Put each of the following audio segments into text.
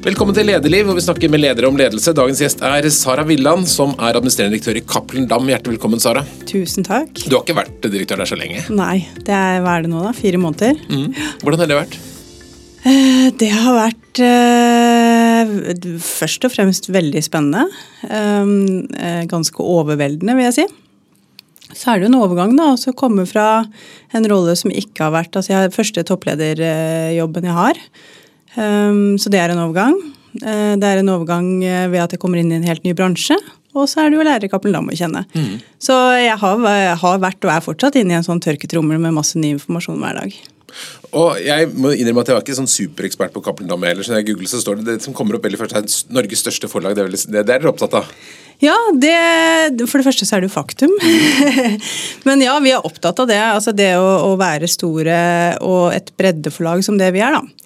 Velkommen til Lederliv, hvor vi snakker med ledere om ledelse. Dagens gjest er Sara Villand, som er administrerende direktør i Cappelen Dam. Hjertelig velkommen, Sara. Tusen takk. Du har ikke vært direktør der så lenge? Nei, det er, hva er det nå da? Fire måneder? Mm. Hvordan har det vært? Eh, det har vært eh, først og fremst veldig spennende. Um, eh, ganske overveldende, vil jeg si. Så er det jo en overgang, da. å komme fra en rolle som ikke har vært Altså, jeg har første topplederjobben jeg har. Um, så det er en overgang. Uh, det er en overgang eh, ved at jeg kommer inn i en helt ny bransje. Og så er det jo å lære Cappelen Dam å kjenne. Mm. Så jeg har, har, vært og er fortsatt inne i en sånn tørketrommel med masse ny informasjon hver dag. Og jeg må innrømme at jeg var ikke sånn superekspert på Cappelen Dam heller, så når jeg googler så står det det som kommer opp veldig først er Norges største forlag. Det er, vel, det er dere opptatt av? Ja, det, for det første så er det jo faktum. Men ja, vi er opptatt av det. Altså det å, å være store og et breddeforlag som det vi er, da.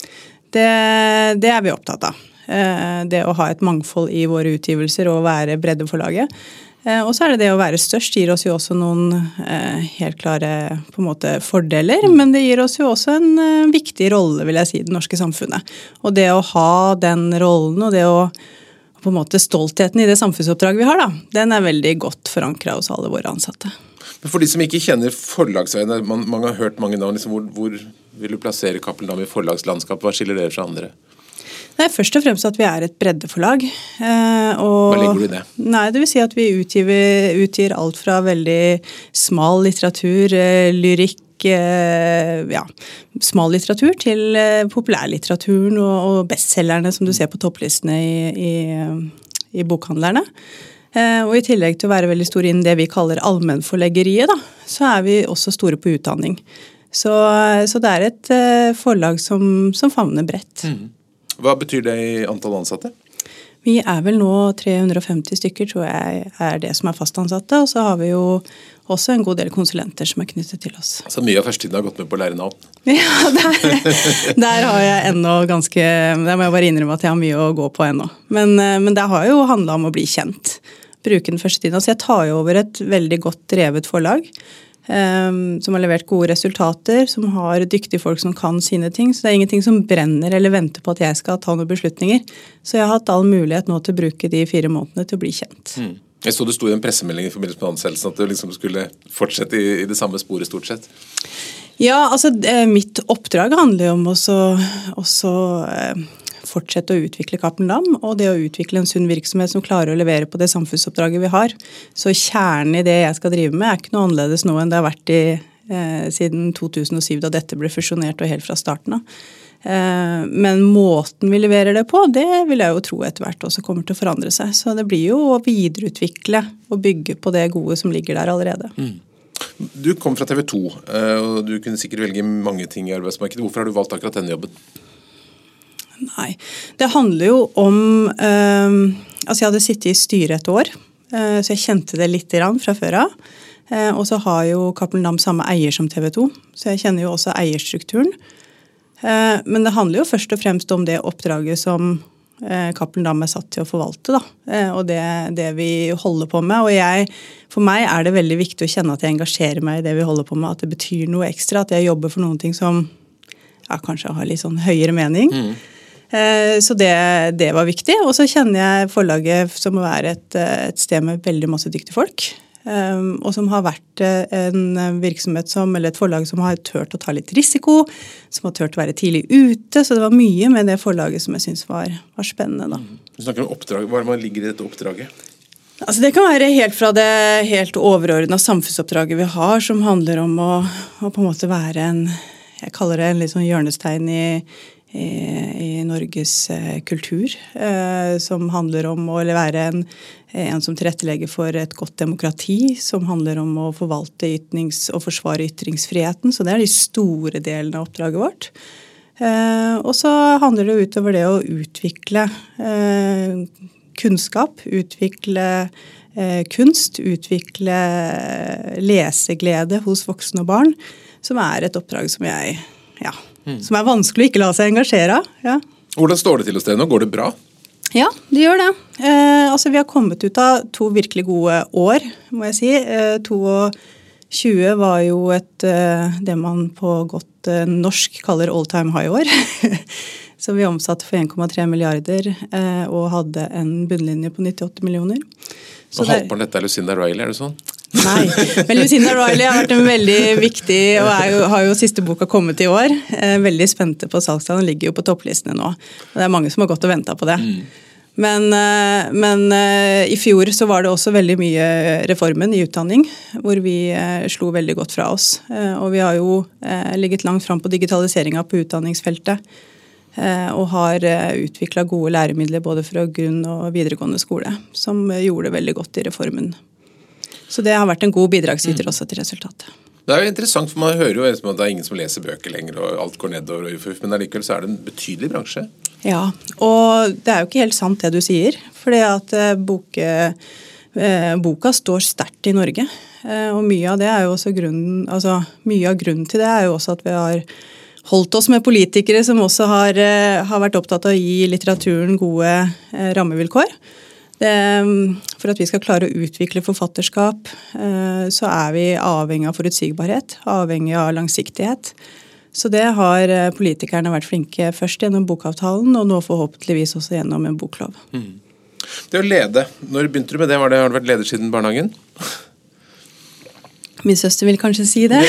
Det, det er vi opptatt av. Eh, det å ha et mangfold i våre utgivelser og være breddeforlaget. laget. og så er det det å være størst gir oss jo også noen eh, helt klare på en måte fordeler, men det gir oss jo også en viktig rolle, vil jeg si, i det norske samfunnet. Og det å ha den rollen og det å på en måte stoltheten i det samfunnsoppdraget vi har, da, den er veldig godt forankra hos alle våre ansatte. Men For de som ikke kjenner forlagsveiene, man, man, har hørt mange navn. Liksom, hvor, hvor, vil du plassere Cappelen Dam i forlagslandskapet? Hva skiller dere fra andre? Nei, Først og fremst at vi er et breddeforlag. Eh, og, Hva legger du i det? Nei, det vil si at vi utgir, utgir alt fra veldig smal litteratur, eh, lyrikk, ja, smal litteratur til eh, populærlitteraturen og, og bestselgerne som du ser på topplistene i, i, i bokhandlerne. Eh, og i tillegg til å være veldig store innen det vi kaller allmennforleggeriet, da, så er vi også store på utdanning. Så, så det er et forlag som, som favner bredt. Mm. Hva betyr det i antall ansatte? Vi er vel nå 350 stykker, tror jeg er det som er fast ansatte. Og så har vi jo også en god del konsulenter som er knyttet til oss. Så mye av førstetiden har gått med på å lære navn? Ja, der, der har jeg ennå ganske Der må jeg bare innrømme at jeg har mye å gå på ennå. Men, eh, men det har jo handla om å bli kjent. Bruke den første tiden. Altså jeg tar jo over et veldig godt drevet forlag. Um, som har levert gode resultater, som har dyktige folk som kan sine ting. Så det er ingenting som brenner eller venter på at jeg skal ta noen beslutninger. Så jeg har hatt all mulighet nå til å bruke de fire månedene til å bli kjent. Mm. Jeg så det sto i en pressemelding i forbindelse med ansettelsen at du liksom skulle fortsette i, i, det samme sporet, stort sett. Ja, altså mitt oppdrag handler jo om også, også eh, fortsette å utvikle Cappelen Dam, og det å utvikle en sunn virksomhet som klarer å levere på det samfunnsoppdraget vi har. Så kjernen i det jeg skal drive med, er ikke noe annerledes nå enn det har vært i, eh, siden 2007, da dette ble fusjonert og helt fra starten av. Eh, men måten vi leverer det på, det vil jeg jo tro etter hvert også kommer til å forandre seg. Så det blir jo å videreutvikle og bygge på det gode som ligger der allerede. Mm. Du kom fra TV 2, eh, og du kunne sikkert velge mange ting i arbeidsmarkedet. Hvorfor har du valgt akkurat denne jobben? Nei, det handler jo om øh, Altså, jeg hadde sittet i styret et år, så jeg kjente det litt fra før av. Og så har jo Cappelen Dam samme eier som TV 2, så jeg kjenner jo også eierstrukturen. Eh, men det handler jo først og fremst om det oppdraget som eh, Cappelen Dam er satt til å forvalte. Da. Eh, og det, det, vi holder på med. Og jeg, for meg er det veldig viktig å kjenne at jeg engasjerer meg i det vi holder på med. At det betyr noe ekstra. At jeg jobber for noen ting som ja, kanskje har litt sånn høyere mening. Mm. Så det, det, var viktig. Og så kjenner jeg forlaget som å være et, et sted med veldig masse dyktige folk. Ehm, og som har vært eh, en virksomhet som, eller et forlag som har turt å ta litt risiko, som har turt å være tidlig ute. Så det var mye med det forlaget som jeg syns var, var, spennende. Da. Mm. Du snakker om oppdrag. Hva er det man ligger i dette oppdraget? Altså det kan være helt fra det helt overordna samfunnsoppdraget vi har, som handler om å, å, på en måte være en Jeg kaller det en litt sånn hjørnestein i, i, Norges eh, kultur. Eh, som handler om å være en Eh, en som tilrettelegger for et godt demokrati, som handler om å forvalte ytnings- og forsvare ytringsfriheten. Så det er de store delene av oppdraget vårt. Og så handler det utover det å utvikle kunnskap, utvikle kunst, utvikle leseglede hos voksne og barn, som er et oppdrag som jeg ja, mm. som er vanskelig å ikke la seg engasjere av. Ja. Hvordan står det til hos dere nå? Går det bra? Ja, det gjør det. Eh, altså, vi har kommet ut av to virkelig gode år, må jeg si. Eh, 20 var jo et, eh, det man på godt eh, norsk kaller all time high-år. Så vi omsatte for 1,3 milliarder eh, og hadde en bunnlinje på 98 millioner. Så og halvparten av dette er Lucinda Riley, er det sånn? Nei. Men Lucinda Riley har vært en veldig viktig, og jo, har jo siste boka kommet i år. Veldig spente på salgstallene, ligger jo på topplistene nå. Og det er mange som har gått og venta på det. Mm. Men, eh, men, eh, i fjor så var det også veldig mye reformen i utdanning, hvor vi eh, slo veldig godt fra oss. Og vi har jo ligget langt fram på digitaliseringa på utdanningsfeltet. Og har utvikla gode læremidler både fra grunn- og videregående skole, som gjorde det veldig godt i reformen. Så det har vært en god bidragsyter mm. også til resultatet. Det er jo interessant, for Man hører jo at det er ingen som leser bøker lenger, og alt går nedover, men allikevel så er det en betydelig bransje? Ja, og det er jo ikke helt sant det du sier. fordi at eh, boke, eh, boka står sterkt i Norge. Eh, og mye av det er jo også grunnen, altså mye av grunnen til det er jo også at vi har holdt oss med politikere som også har, har vært opptatt av å gi litteraturen gode rammevilkår. Det, for at vi skal klare å utvikle forfatterskap, eh, så er vi avhengig av forutsigbarhet, avhengig av langsiktighet. Så det har eh, politikerne vært flinke først gjennom bokavtalen, og nå forhåpentligvis også gjennom en boklov. Mm. Det å lede, når begynte du med det? Var det har du vært leder siden barnehagen? Min søster vil kanskje si det.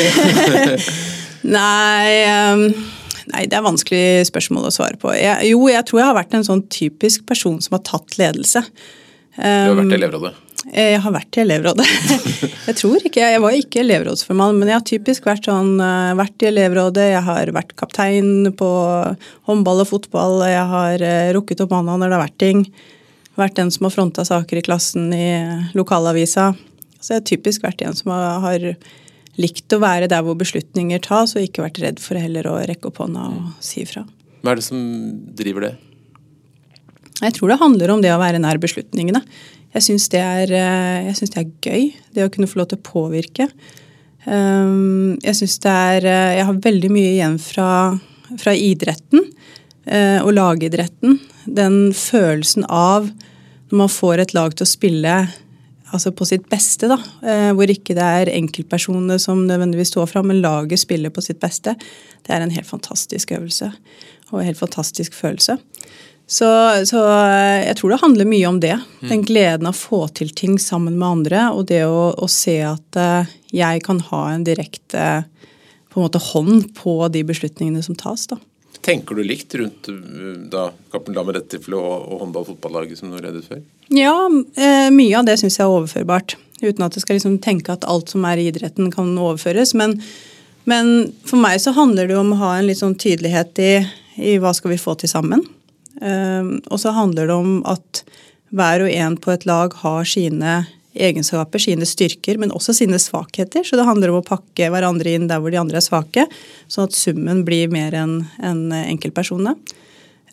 Nei um Nei, Det er vanskelig spørsmål å svare på. Jeg, jo, jeg tror jeg har vært en sånn typisk person som har tatt ledelse. Du har vært i um, elevrådet? Jeg har vært i elevrådet. jeg tror ikke, jeg var ikke elevrådsformann, men jeg har typisk vært sånn, eh, vært i elevrådet. Jeg har vært kaptein på håndball og fotball. Jeg har eh, rukket opp hånda når det har vært ting. Vært den som har fronta saker i klassen i lokalavisa. Så jeg har typisk vært en som har likt å være der hvor beslutninger tas, og ikke vært redd for heller å rekke opp hånda og si ifra. Hva er det som driver det? Jeg tror det handler om det å være nær beslutningene. Jeg syns det, eh, det, er gøy, det å kunne få lov til å påvirke. Ehm, jeg syns det er eh, Jeg har veldig mye igjen fra, fra idretten eh, og lagidretten. Den følelsen av når man får et lag til å spille altså på sitt beste. da, Hvor ikke det er enkeltpersonene som nødvendigvis står fram, men laget spiller på sitt beste. Det er en helt fantastisk øvelse og en helt fantastisk følelse. Så, så, eh, jeg tror det handler mye om det. Mm. Den gleden av å få til ting sammen med andre, og det å, å se at eh, jeg kan ha en direkte på en måte hånd på de beslutningene som tas. da. Tenker du likt rundt da, Kappen med dette og, og håndball- og fotballaget som du reddet før? Ja, eh, mye av det syns jeg er overførbart. Uten at jeg skal liksom tenke at alt som er i idretten kan overføres. Men, men, for meg så handler det om å ha en litt sånn tydelighet i, i hva skal vi få til sammen. Eh, og så handler det om at hver og en på et lag har sine egenskaper, sine styrker, men også sine svakheter. Så det handler om å pakke hverandre inn der hvor de andre er svake, sånn at summen blir mer enn en enkeltpersonene.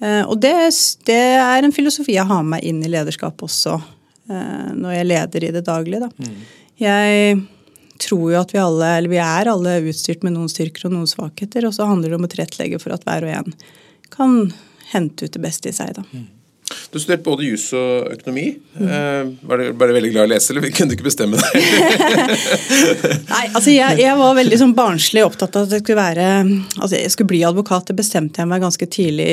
Eh, og det, det, er en filosofi jeg har med meg inn i lederskap også, eh, når jeg leder i det daglige. Mm. Jeg tror jo at vi alle, eller vi er alle utstyrt med noen styrker og noen svakheter, og så handler det om å tilrettelegge for at hver og en kan hente ut det beste i seg. da. Mm. Du studerte både jus og økonomi. Mm. var du veldig glad i å lese, eller kunne du ikke bestemme deg? Nei, altså jeg, jeg, var veldig sånn barnslig opptatt av at jeg skulle være Altså jeg skulle bli advokat. Det bestemte jeg meg ganske tidlig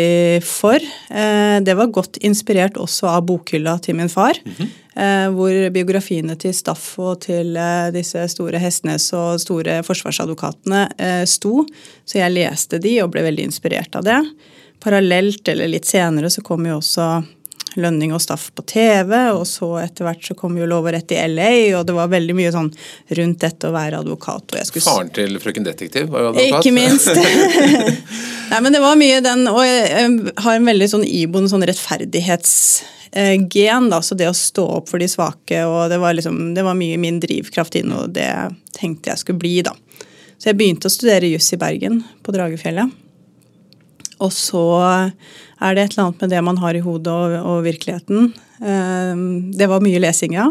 for. Eh, det var godt inspirert også av bokhylla til min far. Mm -hmm. Hvor biografiene til Staff og til disse store Hestnes og store forsvarsadvokatene sto. Så jeg leste de og ble veldig inspirert av det. Parallelt, eller litt senere, så kom jo også Lønning og Staff på TV, og så etter hvert så kom jo Lov og rett i LA, og det var veldig mye sånn rundt dette å være advokat. Skulle... Faren til frøken Detektiv var jo advokat. Ikke minst. Nei, men det var mye den, og jeg har en veldig sånn iboende sånn rettferdighetsgen, da, så det å stå opp for de svake, og det var liksom, det var mye min drivkraft inn, og det tenkte jeg skulle bli, da. Så jeg begynte å studere juss i Bergen, på Dragefjellet. Og så er det et eller annet med det man har i hodet og, og virkeligheten. Ehm, det var mye lesing, ja.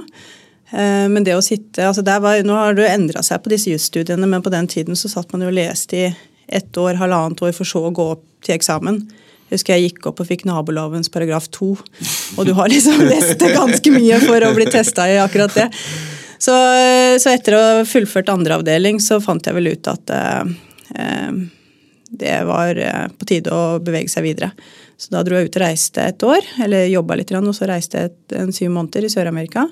Ehm, men det å sitte altså var, Nå har det endra seg på disse jusstudiene, men på den tiden så satt man jo og leste i ett år, halvannet år, for så å gå opp til eksamen. Jeg husker jeg gikk opp og fikk nabolovens paragraf to. Og du har liksom lest ganske mye for å bli testa i akkurat det. Så, så, etter å ha fullført andre avdeling, så fant jeg vel ut at eh, det var eh, på tide å bevege seg videre. Så da dro jeg ut og reiste et år, eller jobba litt, og så reiste jeg et, en syv måneder i Sør-Amerika.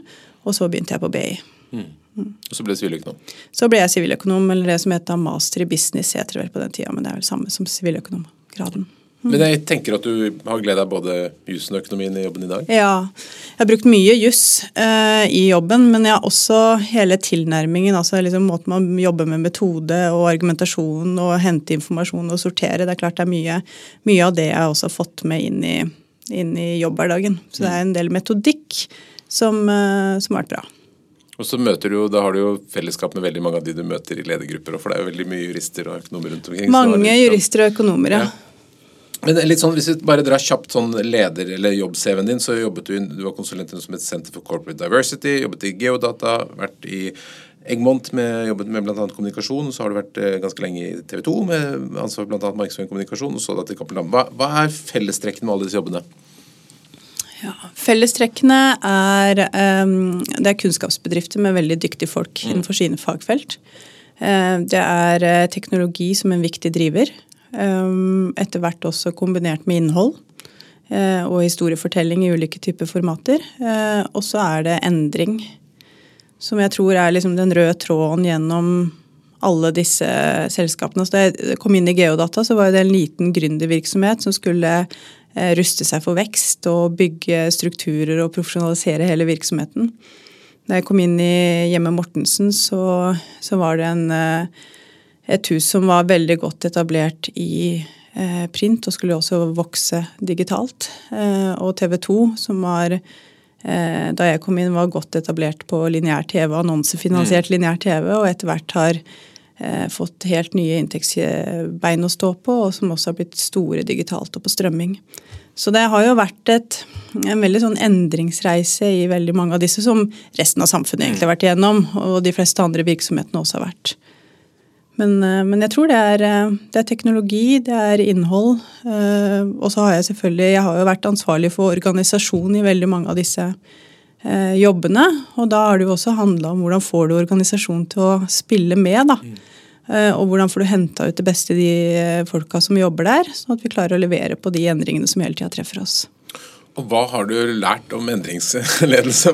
Og så begynte jeg på BI. Mm. Mm. Og så ble du siviløkonom? Så ble jeg siviløkonom, eller det som heter master i business, heter det vel på den tida, men det er vel samme som siviløkonomgraden. Mm. Men jeg tenker at du har glede av både jussen og økonomien i jobben i dag? Ja, jeg har brukt mye juss eh, i jobben, men jeg har også hele tilnærmingen, altså liksom måten man jobber med metode og argumentasjon og hente informasjon og sortere. Det er klart det er mye, mye av det jeg også har fått med inn i, inn i jobbhverdagen. Så det er en del metodikk som, eh, som har vært bra. Og så møter du, Da har du jo fellesskap med veldig mange av de du møter i ledergrupper. For det er jo veldig mye jurister og økonomer rundt omkring. Mange jurister og økonomer, ja. ja. Men litt sånn, Hvis vi bare drar kjapt sånn leder- eller jobb-CV-en din, så jobbet du du var konsulent som et Center for Corporate Diversity, jobbet i Geodata, vært i Egmont med, jobbet med bl.a. kommunikasjon. Så har du vært eh, ganske lenge i TV 2 med ansvar bl.a. markedsføring og kommunikasjon. og så da til Cappelen hva, hva er fellestrekkene med alle disse jobbene? Ja, Fellestrekkene er, um, det er kunnskapsbedrifter med veldig dyktige folk mm. innenfor sine fagfelt. Uh, det er uh, teknologi som en viktig driver. Um, etter hvert også kombinert med innhold uh, og historiefortelling i ulike typer formater. og så er det endring, som jeg tror er liksom den røde tråden gjennom alle disse selskapene. Så da jeg kom inn i Geodata, så var det en liten gründervirksomhet som skulle Eh, ruste seg for vekst og bygge strukturer og profesjonalisere hele virksomheten. Da jeg kom inn i hjemmet Mortensen, så, så var det en, eh, et hus som var veldig godt etablert i eh, print, og skulle også vokse digitalt. Og TV 2, som var da jeg kom inn, var godt etablert på lineær TV, annonsefinansiert mm. lineær TV, og etter hvert har fått helt nye inntektsbein å stå på, og som også har blitt store digitalt og på strømming. Så det har jo vært et, en veldig sånn endringsreise i veldig mange av disse, som resten av samfunnet egentlig har vært igjennom, og de fleste andre virksomhetene også har vært. Men, eh, men jeg tror det er, eh, det er, teknologi, det er innhold. Eh, og så har jeg selvfølgelig Jeg har jo vært ansvarlig for organisasjon i veldig mange av disse jobbene. Og da har det jo også handla om hvordan får du organisasjonen til å spille med, da. Mm. Og hvordan får du henta ut det beste i de folka som jobber der, sånn at vi klarer å levere på de endringene som hele tida treffer oss. Og Hva har du lært om endringsledelse?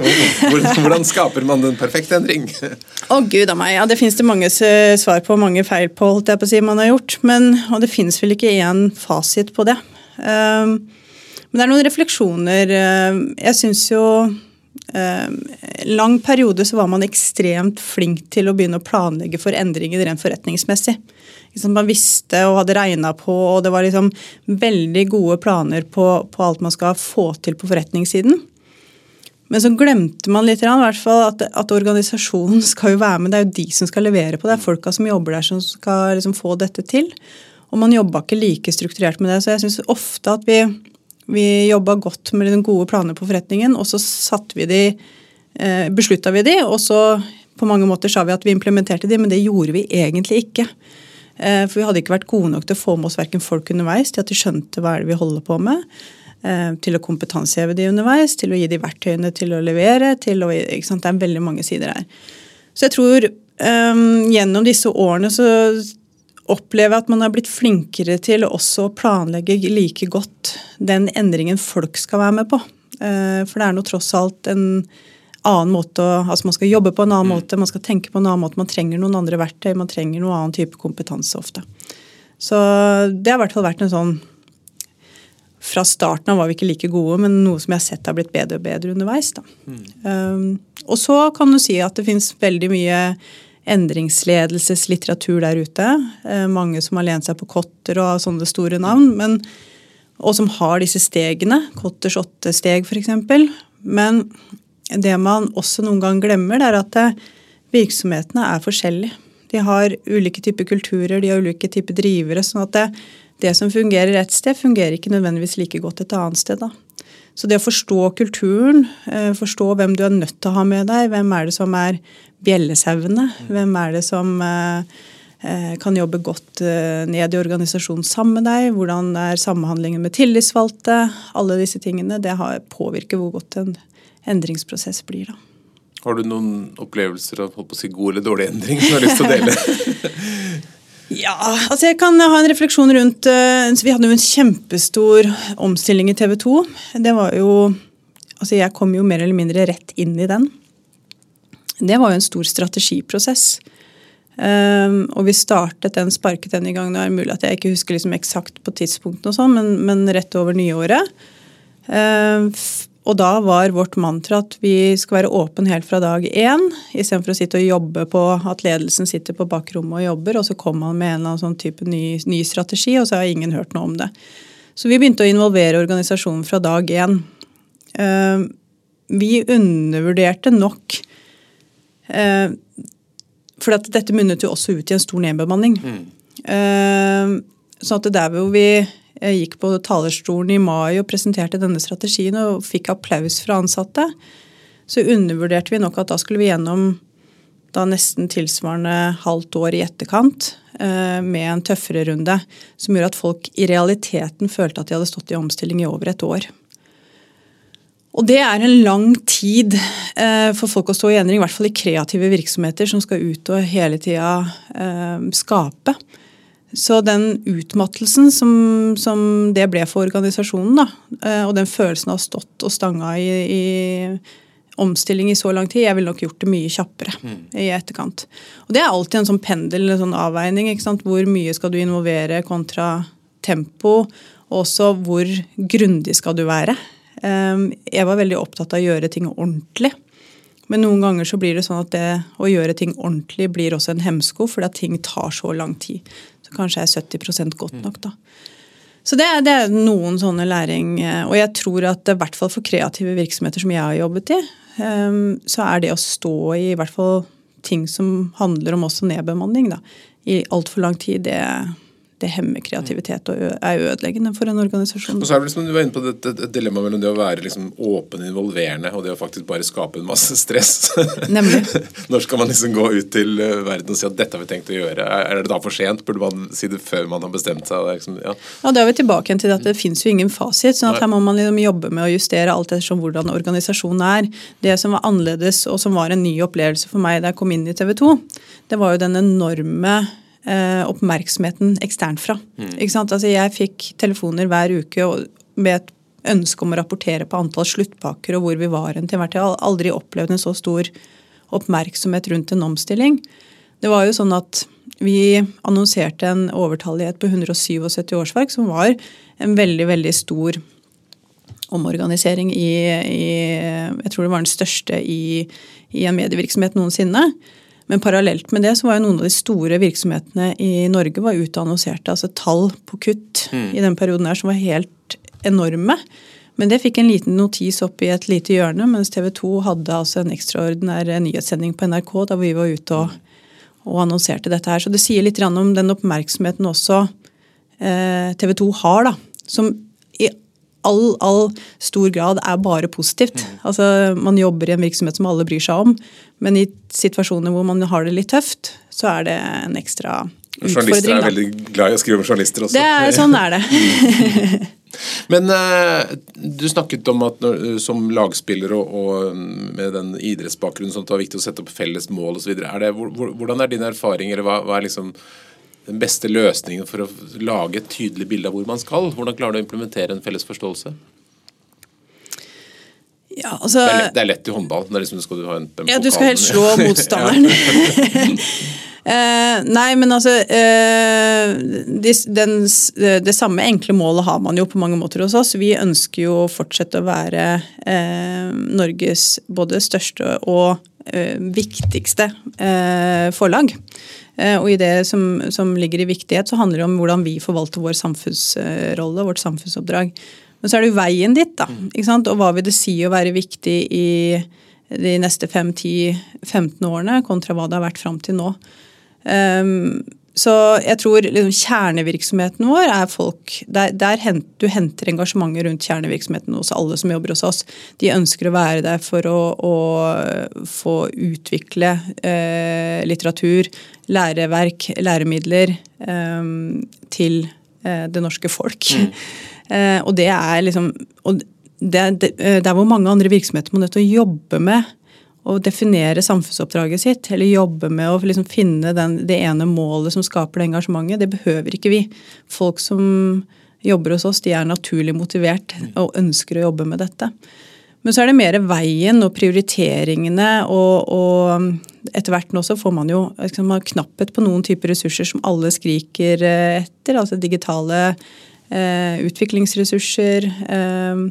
Hvordan skaper man den perfekte endring? Å oh, gud a meg, ja, Det finnes det mange svar på, mange feil på, holdt jeg på å si man har gjort. Men, og det finnes vel ikke én fasit på det. Um, men det er noen refleksjoner. Jeg syns jo eh, lang periode så var man ekstremt flink til å begynne å planlegge for endringer rent forretningsmessig. Liksom man visste og hadde regna på, og det var liksom veldig gode planer på, på, alt man skal få til på forretningssiden. Men så glemte man litt i hvert fall at, at, organisasjonen skal jo være med. Det er jo de som skal levere på det. Det er folka som jobber der som skal liksom få dette til. Og man jobba ikke like strukturert med det. Så jeg syns ofte at vi vi jobba godt med de gode planer på forretningen, og så satte vi de, eh, beslutta vi de, og så på mange måter sa vi at vi implementerte de, men det gjorde vi egentlig ikke. Eh, for vi hadde ikke vært gode nok til å få med oss verken folk underveis, til at de skjønte hva er det vi holder på med, eh, til å kompetanseheve de underveis, til å gi de verktøyene til å levere, til å ikke sant? Det er veldig mange sider her. Så jeg tror um, gjennom disse årene så opplever jeg at man har blitt flinkere til også å planlegge like godt den endringen folk skal være med på. Uh, for det er nå tross alt en annen måte altså Man skal jobbe på en annen mm. måte, man skal tenke på en annen måte. Man trenger noen andre verktøy, man trenger noen annen type kompetanse ofte. Så det har i hvert fall vært en sånn Fra starten av var vi ikke like gode, men noe som jeg har sett har blitt bedre og bedre underveis. Da. Mm. Um, og så kan du si at det finnes veldig mye endringsledelseslitteratur der ute. Uh, mange som har lent seg på Kotter og sånne store navn. Men, og som har disse stegene. Kotters åtte steg, f.eks. Men det man også noen gang glemmer, det er at eh, virksomhetene er forskjellige. De har ulike typer kulturer, de har ulike typer drivere. sånn at det, det som fungerer et sted, fungerer ikke nødvendigvis like godt et annet sted. da. Så det å forstå kulturen, eh, forstå hvem du er nødt til å ha med deg, hvem er det som er bjellesauene, hvem er det som eh, eh, kan jobbe godt ned i organisasjonen sammen med deg, hvordan er samhandlingen med tillitsvalgte, alle disse tingene, det påvirker hvor godt en endringsprosess blir. da. Har du noen opplevelser av holdt på å si, god eller dårlig endring som du har lyst til å dele? ja, altså jeg kan ha en refleksjon rundt uh, Vi hadde jo en kjempestor omstilling i TV 2. Det var jo Altså jeg kom jo mer eller mindre rett inn i den. Det var jo en stor strategiprosess. Um, og vi startet den, sparket den i gang. Det er mulig at jeg ikke husker liksom eksakt på tidspunktet, og sånn, men, men, rett over nyåret. Um, og da var vårt mantra at vi skal være åpen helt fra dag én, istedenfor å sitte og jobbe på at ledelsen sitter på bakrommet og jobber, og så kom man med en eller annen sånn type ny, ny, strategi, og så har ingen hørt noe om det. Så vi begynte å involvere organisasjonen fra dag én. Uh, vi undervurderte nok uh, For dette munnet jo også ut i en stor nedbemanning. Mm. Uh, sånn at der hvor vi jeg gikk på talerstolen i mai og presenterte denne strategien og fikk applaus fra ansatte, så undervurderte vi nok at da skulle vi gjennom da nesten tilsvarende halvt år i etterkant eh, med en tøffere runde, som gjorde at folk i realiteten følte at de hadde stått i omstilling i over et år. Og det er en lang tid eh, for folk å stå i endring, i hvert fall i kreative virksomheter som skal ut og hele tida eh, skape. Så den utmattelsen som, som, det ble for organisasjonen, da, eh, og den følelsen av å ha stått og stanga i, i omstilling i så lang tid, jeg ville nok gjort det mye kjappere mm. i etterkant. Og Det er alltid en sånn pendel, en sånn avveining. ikke sant? Hvor mye skal du involvere kontra tempo? Og også hvor grundig skal du være? Eh, jeg var veldig opptatt av å gjøre ting ordentlig. Men noen ganger så blir det sånn at det å gjøre ting ordentlig blir også en hemsko, fordi at ting tar så lang tid kanskje er 70% godt nok. da. Så det, det, er noen sånne læring. Eh, og jeg tror at i hvert fall for kreative virksomheter som jeg har jobbet i, ehm, så er det å stå i i hvert fall ting som handler om også nedbemanning, da, i altfor lang tid, det, det hemmer kreativitet og er ødeleggende for en organisasjon. Og så er det liksom, Du var inne på et, et, dilemma mellom det å være liksom åpen involverende og det å faktisk bare skape en masse stress. Nemlig. Når skal man liksom gå ut til verden og si at dette har vi tenkt å gjøre? Er det da for sent? Burde man si det før man har bestemt seg? Liksom, ja. ja, Da er vi tilbake til at det fins jo ingen fasit. sånn at her må man liksom jobbe med å justere alt ettersom hvordan organisasjonen er. Det som var annerledes og som var en ny opplevelse for meg da jeg kom inn i TV 2, det var jo den enorme oppmerksomheten eksternt fra. Mm. Altså, jeg fikk telefoner hver uke med et ønske om å rapportere på antall sluttpakker og hvor vi var hen til hvert Jeg har aldri opplevd en så stor oppmerksomhet rundt en omstilling. Det var jo sånn at vi annonserte en overtallighet på 177 årsverk, som var en veldig, veldig stor omorganisering i, i Jeg tror det var den største i, i en medievirksomhet noensinne. Men parallelt med det så var jo noen av de store virksomhetene i Norge var ute og annonserte altså tall på kutt mm. i den perioden her som var helt enorme. Men det fikk en liten notis opp i et lite hjørne, mens TV 2 hadde altså en ekstraordinær nyhetssending på NRK da vi var ute og, og annonserte dette her. Så det sier litt om den oppmerksomheten også eh, TV 2 har, da. Som all, all stor grad er bare positivt. Mm. Altså, Man jobber i en virksomhet som alle bryr seg om, men i situasjoner hvor man har det litt tøft, så er det en ekstra utfordring. Journalister er veldig glad i å skrive om journalister også. Det er, sånn er det. Men uh, du snakket om at som lagspiller og, og, med den idrettsbakgrunnen sånn at det var viktig å sette opp felles mål osv. Hvordan er din erfaring, eller hva, hva er liksom den beste løsningen for å lage et tydelig bilde av hvor man skal? Hvordan klarer du å implementere en felles forståelse? Ja, altså, det, er lett, det, er lett, i håndball. Det liksom, skal du ha en, en ja, du skal helst slå motstanderen. eh, nei, men altså eh, de, den, Det samme enkle målet har man jo på mange måter hos oss. Vi ønsker jo å fortsette å være eh, Norges både største og eh, viktigste eh, forlag. Eh, og i det som, som, ligger i viktighet, så handler det om hvordan vi forvalter vår samfunnsrolle, vårt samfunnsoppdrag. Men så er det jo veien dit, da. Ikke sant? Og hva vil det si å være viktig i de neste 5-10-15 årene, kontra hva det har vært fram til nå. Um, så jeg tror liksom, kjernevirksomheten vår er folk der, der hent, Du henter engasjementet rundt kjernevirksomheten hos alle som jobber hos oss. De ønsker å være der for å, å få utvikle eh, litteratur, læreverk, læremidler eh, til eh, det norske folk. Mm. og det er liksom og det, det, det er hvor mange andre virksomheter man er nødt til å jobbe med å definere samfunnsoppdraget sitt, eller jobbe med å liksom finne den, det ene målet som skaper det engasjementet. Det behøver ikke vi. Folk som jobber hos oss, de er naturlig motivert og ønsker å jobbe med dette. Men så er det mer veien og prioriteringene, og, og etter hvert nå så får man jo liksom, knapphet på noen typer ressurser som alle skriker eh, etter. Altså digitale eh, utviklingsressurser. Eh,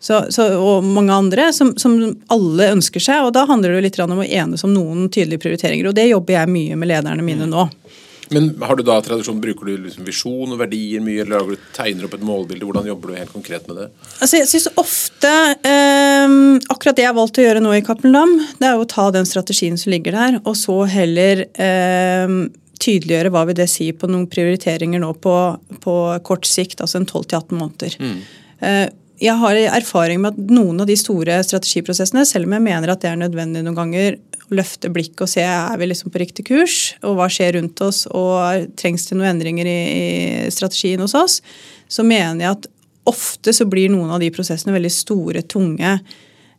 så, så, og mange andre som, som, alle ønsker seg. og Da handler det litt om å enes om noen tydelige prioriteringer. og Det jobber jeg mye med lederne mine nå. Men har du da tradisjon, Bruker du liksom visjon og verdier mye, eller lager du, tegner opp et målbilde? Hvordan jobber du helt konkret med det? Altså jeg synes ofte, eh, Akkurat det jeg har valgt å gjøre nå i Cappelen Dam, det er å ta den strategien som ligger der, og så heller eh, tydeliggjøre hva vil det si på noen prioriteringer nå på, på kort sikt, altså en 12-18 måneder. Mm. Eh, jeg har erfaring med at noen av de store strategiprosessene, selv om jeg mener at det er nødvendig noen ganger, løfte blikket og se er vi liksom på riktig kurs, og hva skjer rundt oss, og trengs det noen endringer i, i strategien hos oss, så mener jeg at ofte så blir noen av de prosessene veldig store, tunge.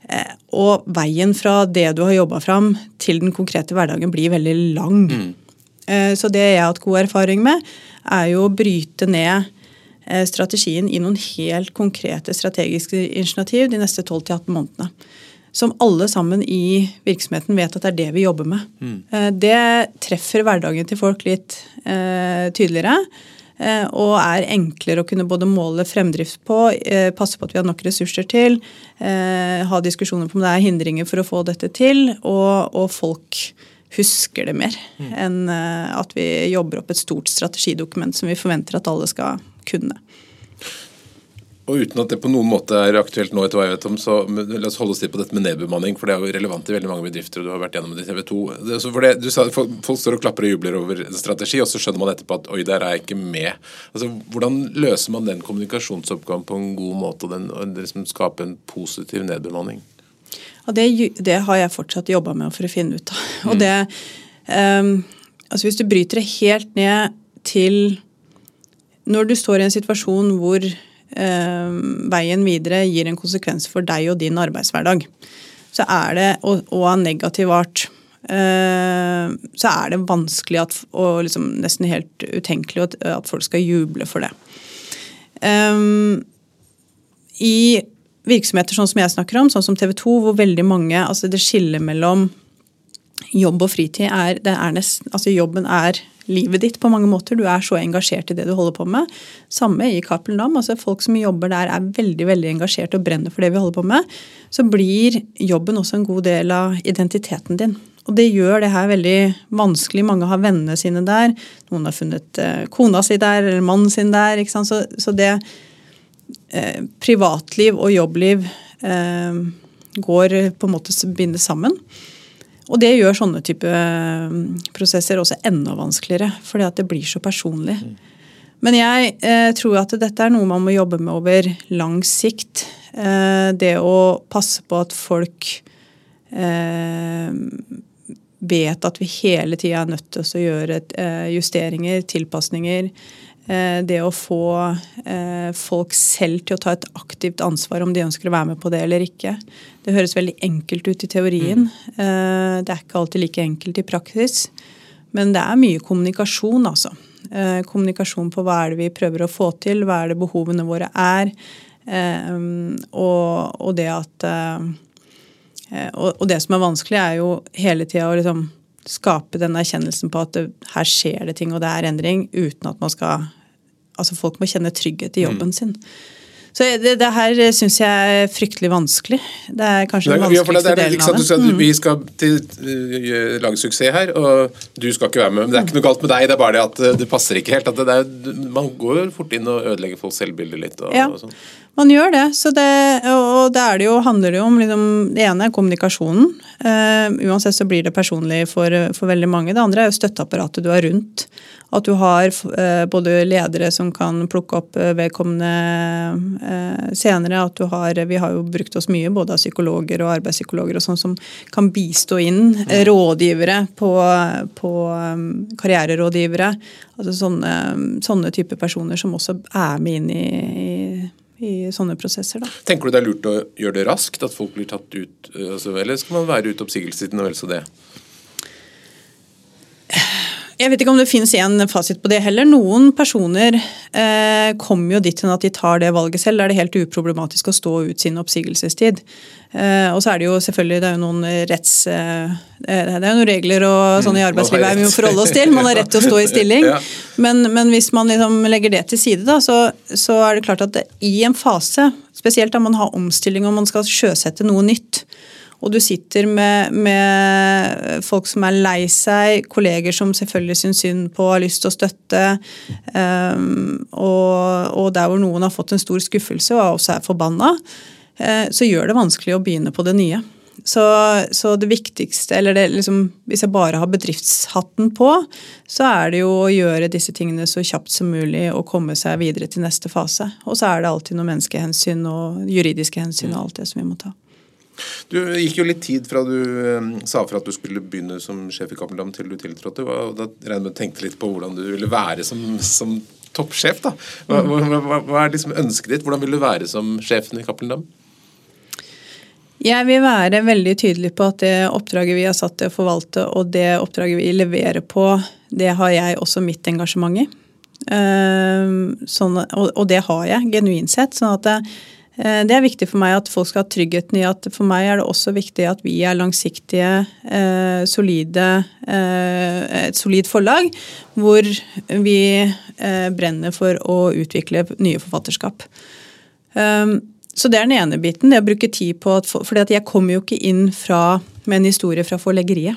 Eh, og veien fra det du har jobba fram, til den konkrete hverdagen blir veldig lang. Mm. Eh, så det jeg har hatt god erfaring med, er jo å bryte ned strategien i noen helt konkrete strategiske initiativ de neste 12-18 månedene som alle sammen i virksomheten vet at det er det vi jobber med. Mm. Det treffer hverdagen til folk litt eh, tydeligere. Eh, og er enklere å kunne både måle fremdrift på, eh, passe på at vi har nok ressurser til, eh, ha diskusjoner på om det er hindringer for å få dette til, og, og folk husker det mer mm. enn eh, at vi jobber opp et stort strategidokument som vi forventer at alle skal kunne. Og uten at det på noen måte er aktuelt nå, etter hva jeg vet om, så la oss holde oss til på dette med nedbemanning. For det er jo relevant i veldig mange bedrifter, og du har vært gjennom det i TV 2. Det, for det, du sa at folk, står og klapper og jubler over en strategi, og så skjønner man etterpå at oi, der er jeg ikke med. Altså, Hvordan løser man den kommunikasjonsoppgaven på en god måte, og, den, og liksom skape en positiv nedbemanning? Ja, det, det, har jeg fortsatt jobba med for å finne ut av. Mm. Og det, um, altså Hvis du bryter det helt ned til Når du står i en situasjon hvor um, veien videre gir en konsekvens for deg og din arbeidshverdag, så er det, og, og av negativ art, eh, så er det vanskelig at, og liksom nesten helt utenkelig at, at folk skal juble for det. Um, I virksomheter sånn som jeg snakker om, sånn som TV 2, hvor veldig mange altså Det skillet mellom jobb og fritid er, er nesten, altså Jobben er livet ditt på mange måter. Du er så engasjert i det du holder på med. Samme i Cappelen Dam. Altså folk som jobber der er veldig veldig engasjert og brenner for det vi holder på med. Så blir jobben også en god del av identiteten din. Og det gjør det her veldig vanskelig. Mange har vennene sine der. Noen har funnet eh, kona si der, eller mannen sin der. ikke? Så, så det eh, Privatliv og jobbliv eh, går på en måte bindes sammen. Og det gjør sånne type eh, prosesser også enda vanskeligere, fordi at det blir så personlig. Men jeg eh, tror at dette er noe man må jobbe med over lang sikt. Eh, det å passe på at folk eh, vet at vi hele tida er nødt til å gjøre justeringer, tilpasninger. Eh, det å få folk selv til å ta et aktivt ansvar om de ønsker å være med på det eller ikke. Det høres veldig enkelt ut i teorien. Mm. Det er ikke alltid like enkelt i praksis. Men det er mye kommunikasjon, altså. Eh, kommunikasjon på hva er det vi prøver å få til, hva er det behovene våre er. Eh, og, det at Og det som er vanskelig, er jo hele tida å liksom skape den erkjennelsen på at det, her skjer det ting og det er endring, uten at man skal Altså folk må kjenne trygghet i jobben mm. sin. Så det, det her syns jeg er fryktelig vanskelig. Det er kanskje den vanskeligste delen av det. Mm. Vi skal til, uh, lage suksess her, og du skal ikke være med. Men det er ikke noe galt med deg, det er bare det at uh, det passer ikke helt. Det er, man går fort inn og ødelegger folks selvbilde litt. Og, ja. og sånn. Man gjør det. det og det, det jo, handler om liksom, Det ene er kommunikasjonen. Uh, uansett så blir det personlig for, for, veldig mange. Det andre er jo støtteapparatet du har rundt. At du har uh, både ledere som kan plukke opp uh, senere. At du har Vi har jo brukt oss mye både av psykologer og arbeidspsykologer og sånn som kan bistå inn. Rådgivere på, på um, karriererådgivere. Altså sånne, sånne type personer som også er med inn i, i i sånne prosesser. Da. Tenker du det er lurt å gjøre det raskt, at folk blir tatt ut, altså, eller skal man være ute oppsigelsestiden og vel så det? Jeg vet ikke om det finnes en fasit på det heller. Noen personer eh, kommer jo dit at de tar det valget selv. Da er det helt uproblematisk å stå ut sin oppsigelsestid. Eh, og så er det jo selvfølgelig det er jo noen retts... Eh, det er jo noen regler og sånn i mm, arbeidslivet vi må forholde oss til. Man har rett til å stå i stilling. men, men, hvis man liksom legger det til side, da, så, så er det klart at det, i en fase, spesielt da man har omstilling og man skal sjøsette noe nytt, og du sitter med, med, folk som er lei seg, kolleger som selvfølgelig syns synd på, har lyst til å støtte. Um, og, og, der hvor noen har fått en stor skuffelse og også er forbanna, uh, så gjør det vanskelig å begynne på det nye. Så, så det viktigste, eller det, liksom, hvis jeg bare har bedriftshatten på, så er det jo å gjøre disse tingene så kjapt som mulig og komme seg videre til neste fase. Og så er det alltid noen menneskehensyn og juridiske hensyn og alt det som vi må ta. Du gikk jo litt tid fra du um, sa fra at du skulle begynne som sjef i Cappelen til du tiltrådte. og Da regner med å tenke litt på hvordan du ville være som, som toppsjef. da. Hva, hva, hva, hva, er liksom ønsket ditt? Hvordan vil du være som sjefen i Cappelen Jeg vil være veldig tydelig på at det oppdraget vi har satt til å forvalte, og det oppdraget vi leverer på, det har jeg også mitt engasjement i. Uh, sånn, og, og, det har jeg, genuint sett. sånn at det, det er viktig for meg at folk skal ha tryggheten i at for meg er det også viktig at vi er langsiktige, eh, solide, eh, et solid forlag hvor vi brenner for å utvikle nye forfatterskap. Så det er den ene biten. Det å bruke tid på For jeg kommer jo ikke inn fra, med en historie fra forleggeriet.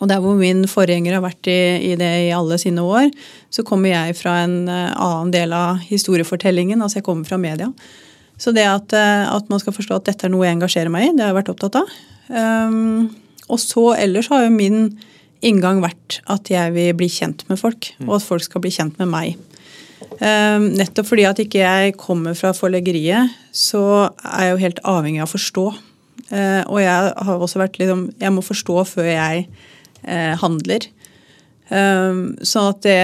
Og der hvor min forgjenger har vært i, i, det i alle sine år, så kommer jeg fra en annen del av historiefortellingen. Altså jeg kommer fra media. Så det at, eh, at, man skal forstå at dette er noe jeg engasjerer meg i, det har jeg vært opptatt av. Um, og så ellers har jo min inngang vært at jeg vil bli kjent med folk, mm. og at folk skal bli kjent med meg. Um, nettopp fordi at ikke jeg kommer fra forleggeriet, så er jeg jo helt avhengig av å forstå. Uh, og jeg har også vært liksom Jeg må forstå før jeg uh, handler. Um, sånn at det,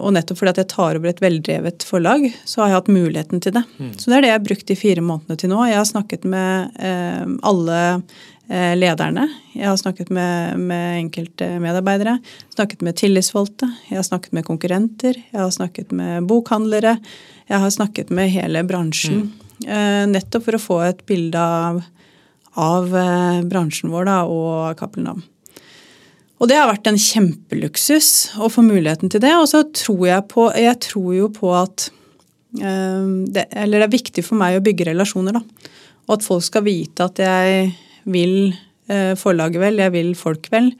og nettopp fordi at jeg tar over et veldrevet forlag, så har jeg hatt muligheten til det. Mm. Så det er det jeg har brukt de fire månedene til nå. Jeg har snakket med eh, alle eh, lederne. Jeg har snakket med, med enkelte medarbeidere. Snakket med tillitsvalgte. Jeg har snakket med konkurrenter. Jeg har snakket med bokhandlere. Jeg har snakket med hele bransjen. Mm. Eh, nettopp for å få et bilde av, av eh, bransjen vår da, og Cappelen Dam. Og det har vært en kjempeluksus å få muligheten til det. Og så tror jeg på Jeg tror jo på at øh, det, Eller det er viktig for meg å bygge relasjoner, da. Og at folk skal vite at jeg vil øh, forlaget vel, jeg vil folk vel.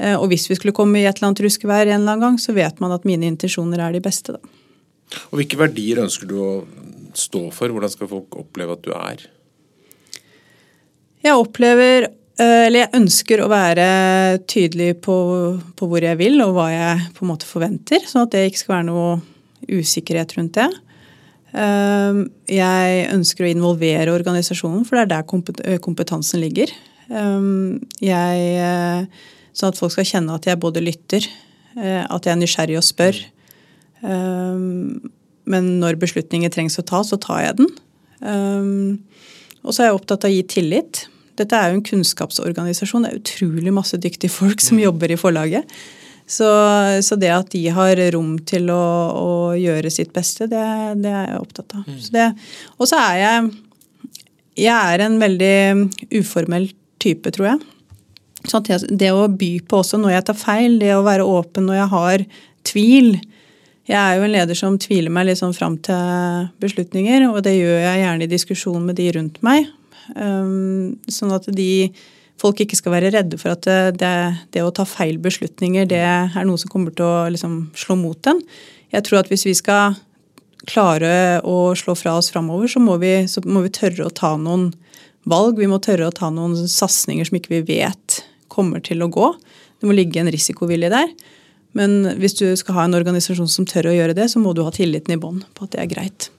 Uh, og hvis vi skulle komme i et eller annet ruskevær en eller annen gang, så vet man at mine intensjoner er de beste, da. Og hvilke verdier ønsker du å stå for? Hvordan skal folk oppleve at du er? Jeg opplever Eh, eller jeg ønsker å være tydelig på, på, hvor jeg vil, og hva jeg på en måte forventer. Sånn at det ikke skal være noe usikkerhet rundt det. Eh, jeg ønsker å involvere organisasjonen, for det er der kompetansen ligger. Eh, jeg, sånn at folk skal kjenne at jeg både lytter, at jeg er nysgjerrig og spør. Men når beslutninger trengs å ta, så tar jeg den. Og så er jeg opptatt av å gi tillit. Dette er jo en kunnskapsorganisasjon. Det er utrolig masse dyktige folk som mm. jobber i forlaget. Så, så, det at de har rom til å, å gjøre sitt beste, det, det, er jeg opptatt av. Mm. Så og så er jeg Jeg er en veldig uformell type, tror jeg. Så det å by på også når jeg tar feil, det å være åpen når jeg har tvil Jeg er jo en leder som tviler meg litt sånn fram til beslutninger, og det gjør jeg gjerne i diskusjon med de rundt meg. Um, sånn at de folk ikke skal være redde for at det, det, å ta feil beslutninger, det er noe som kommer til å liksom slå mot den. Jeg tror at hvis vi skal klare å slå fra oss framover, så må, vi, så må vi tørre å ta noen valg. Vi må tørre å ta noen satsinger som ikke vi vet kommer til å gå. Det må ligge en risikovilje der. Men hvis du skal ha en organisasjon som tør å gjøre det, så må du ha tilliten i bånn på at det er greit.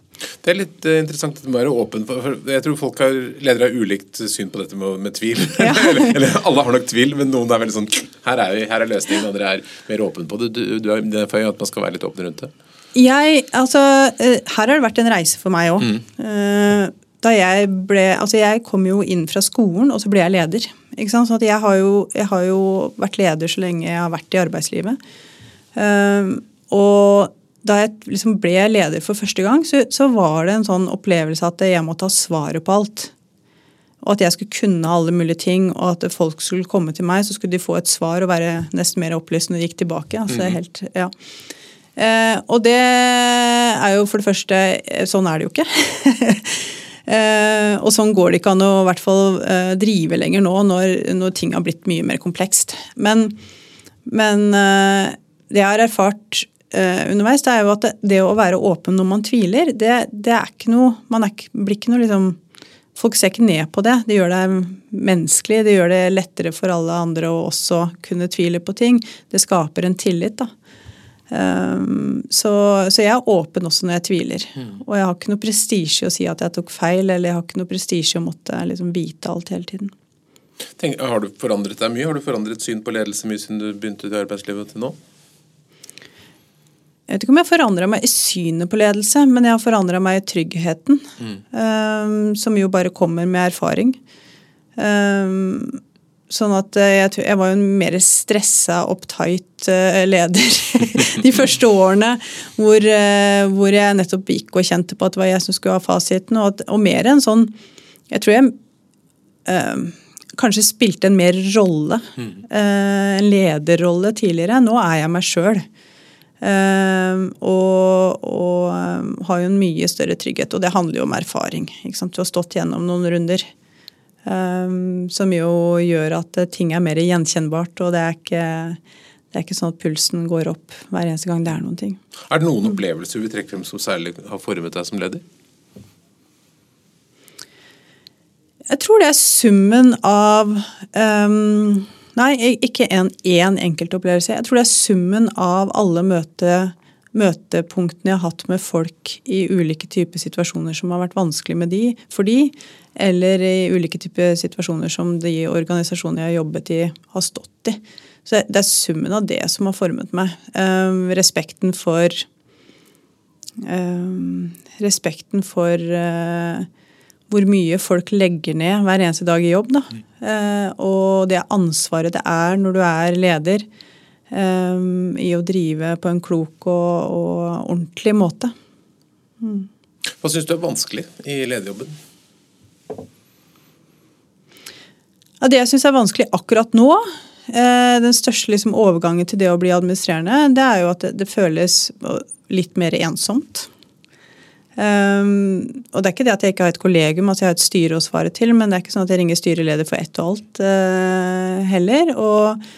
Det er litt uh, interessant at du må være åpen for, for Jeg tror folk har ledere har ulikt syn på dette med, med tvil. Ja. eller, eller, alle har nok tvil, men noen er veldig sånn Her er, vi, her er løsningen, andre er mer åpne på det. Du, du er den at man skal være litt åpen rundt det. Jeg, altså, eh, Her har det vært en reise for meg òg. Mm. Da jeg ble Altså, jeg kom jo inn fra skolen, og så ble jeg leder. Ikke sant? Så jeg har, jo, jeg har jo vært leder så lenge jeg har vært i arbeidslivet. Og da jeg liksom ble leder for første gang, så, så, var det en sånn opplevelse at jeg måtte ha svaret på alt. Og at jeg skulle kunne alle mulige ting, og at folk skulle komme til meg, så skulle de få et svar og være nesten mer opplyst når de gikk tilbake. Altså, mm. helt, ja. eh, og det er jo for det første Sånn er det jo ikke. eh, og sånn går det ikke an å hvert fall eh, drive lenger nå når, når, ting har blitt mye mer komplekst. Men, men eh, det jeg har erfart uh, underveis, det er jo at det, det, å være åpen når man tviler, det, det er ikke noe Man er, blir ikke noe liksom Folk ser ikke ned på det. Det gjør deg menneskelig. Det gjør det lettere for alle andre å også kunne tvile på ting. Det skaper en tillit, da. Um, så, så, jeg er åpen også når jeg tviler. Mm. Og jeg har ikke noe prestisje å si at jeg tok feil, eller jeg har ikke noe prestisje å måtte liksom vite alt hele tiden. Tenk, har du forandret deg mye? Har du forandret syn på ledelse mye siden du begynte i arbeidslivet til nå? Jeg vet ikke om jeg har forandra meg i synet på ledelse, men jeg har forandra meg i tryggheten. Mm. Um, som jo bare kommer med erfaring. Um, sånn at eh, jeg, jeg, var jo en mer stressa, opptight uh, leder de første årene. Hvor, uh, hvor, jeg nettopp gikk og kjente på at det var jeg som skulle ha fasiten. Og, at, og mer enn sånn Jeg tror jeg uh, kanskje spilte en mer rolle. Mm. en lederrolle tidligere. Nå er jeg meg sjøl. Uh, og, og um, har jo en mye større trygghet. Og det handler jo om erfaring. Ikke sant? Du har stått gjennom noen runder. Um, som jo gjør at ting er mer gjenkjennbart, og det er, ikke, det er ikke sånn at pulsen går opp hver eneste gang det er noen ting. Er det noen opplevelser vi trekker frem som særlig har formet deg som leder? Jeg tror det er summen av um, Nei, ikke én en enkeltopplevelse. Jeg tror det er summen av alle møte, møtepunktene jeg har hatt med folk i ulike typer situasjoner som har vært vanskelig med de, for de, eller i ulike typer situasjoner som de organisasjonene jeg har jobbet i, har stått i. Så det er summen av det som har formet meg. Um, respekten for um, Respekten for uh, hvor mye folk legger ned hver eneste dag i jobb. Da. Eh, og det ansvaret det er når du er leder eh, i å drive på en klok og, og ordentlig måte. Mm. Hva syns du er vanskelig i lederjobben? Ja, det jeg syns er vanskelig akkurat nå, eh, den største liksom, overgangen til det å bli administrerende, det er jo at det, det føles litt mer ensomt. Um, og det er ikke det at jeg ikke har et kollegium, at jeg har et styre å svare til, men det er ikke sånn at jeg ringer styreleder for ett og alt uh, heller. Og,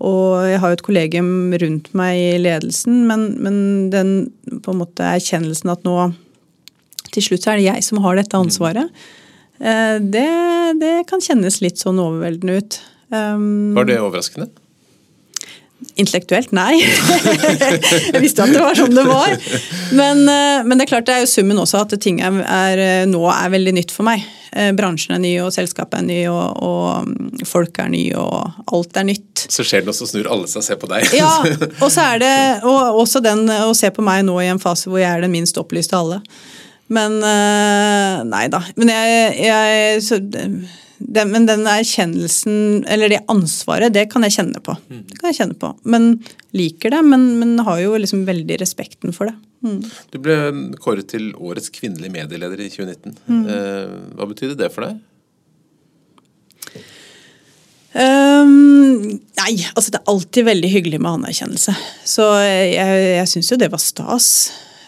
og, jeg har jo et kollegium rundt meg i ledelsen, men, men, den på en måte erkjennelsen at nå til slutt så er det jeg som har dette ansvaret, uh, det, det, kan kjennes litt sånn overveldende ut. Um, Var det overraskende? Intellektuelt, nei. jeg visste at det var sånn det var. Men, eh, men, det er klart det er jo summen også at ting er, er, eh, nå er veldig nytt for meg. Eh, bransjen er ny, og selskapet er ny, og, og mm, folk er ny, og alt er nytt. Så skjer det noe, så snur alle seg og ser på deg. ja, og så er det og også den å se på meg nå i en fase hvor jeg er den minst opplyste av alle. Men nei da. Men jeg, jeg så, det, men den erkjennelsen, eller det ansvaret, det kan jeg kjenne på. Mm. Det kan jeg kjenne på. Men liker det, men, men har jo liksom veldig respekten for det. Mm. Du ble kåret til årets kvinnelige medieleder i 2019. Mm. Eh, hva betydde det for deg? Um, nei, altså det er alltid veldig hyggelig med anerkjennelse. Så jeg, jeg syns jo det var stas.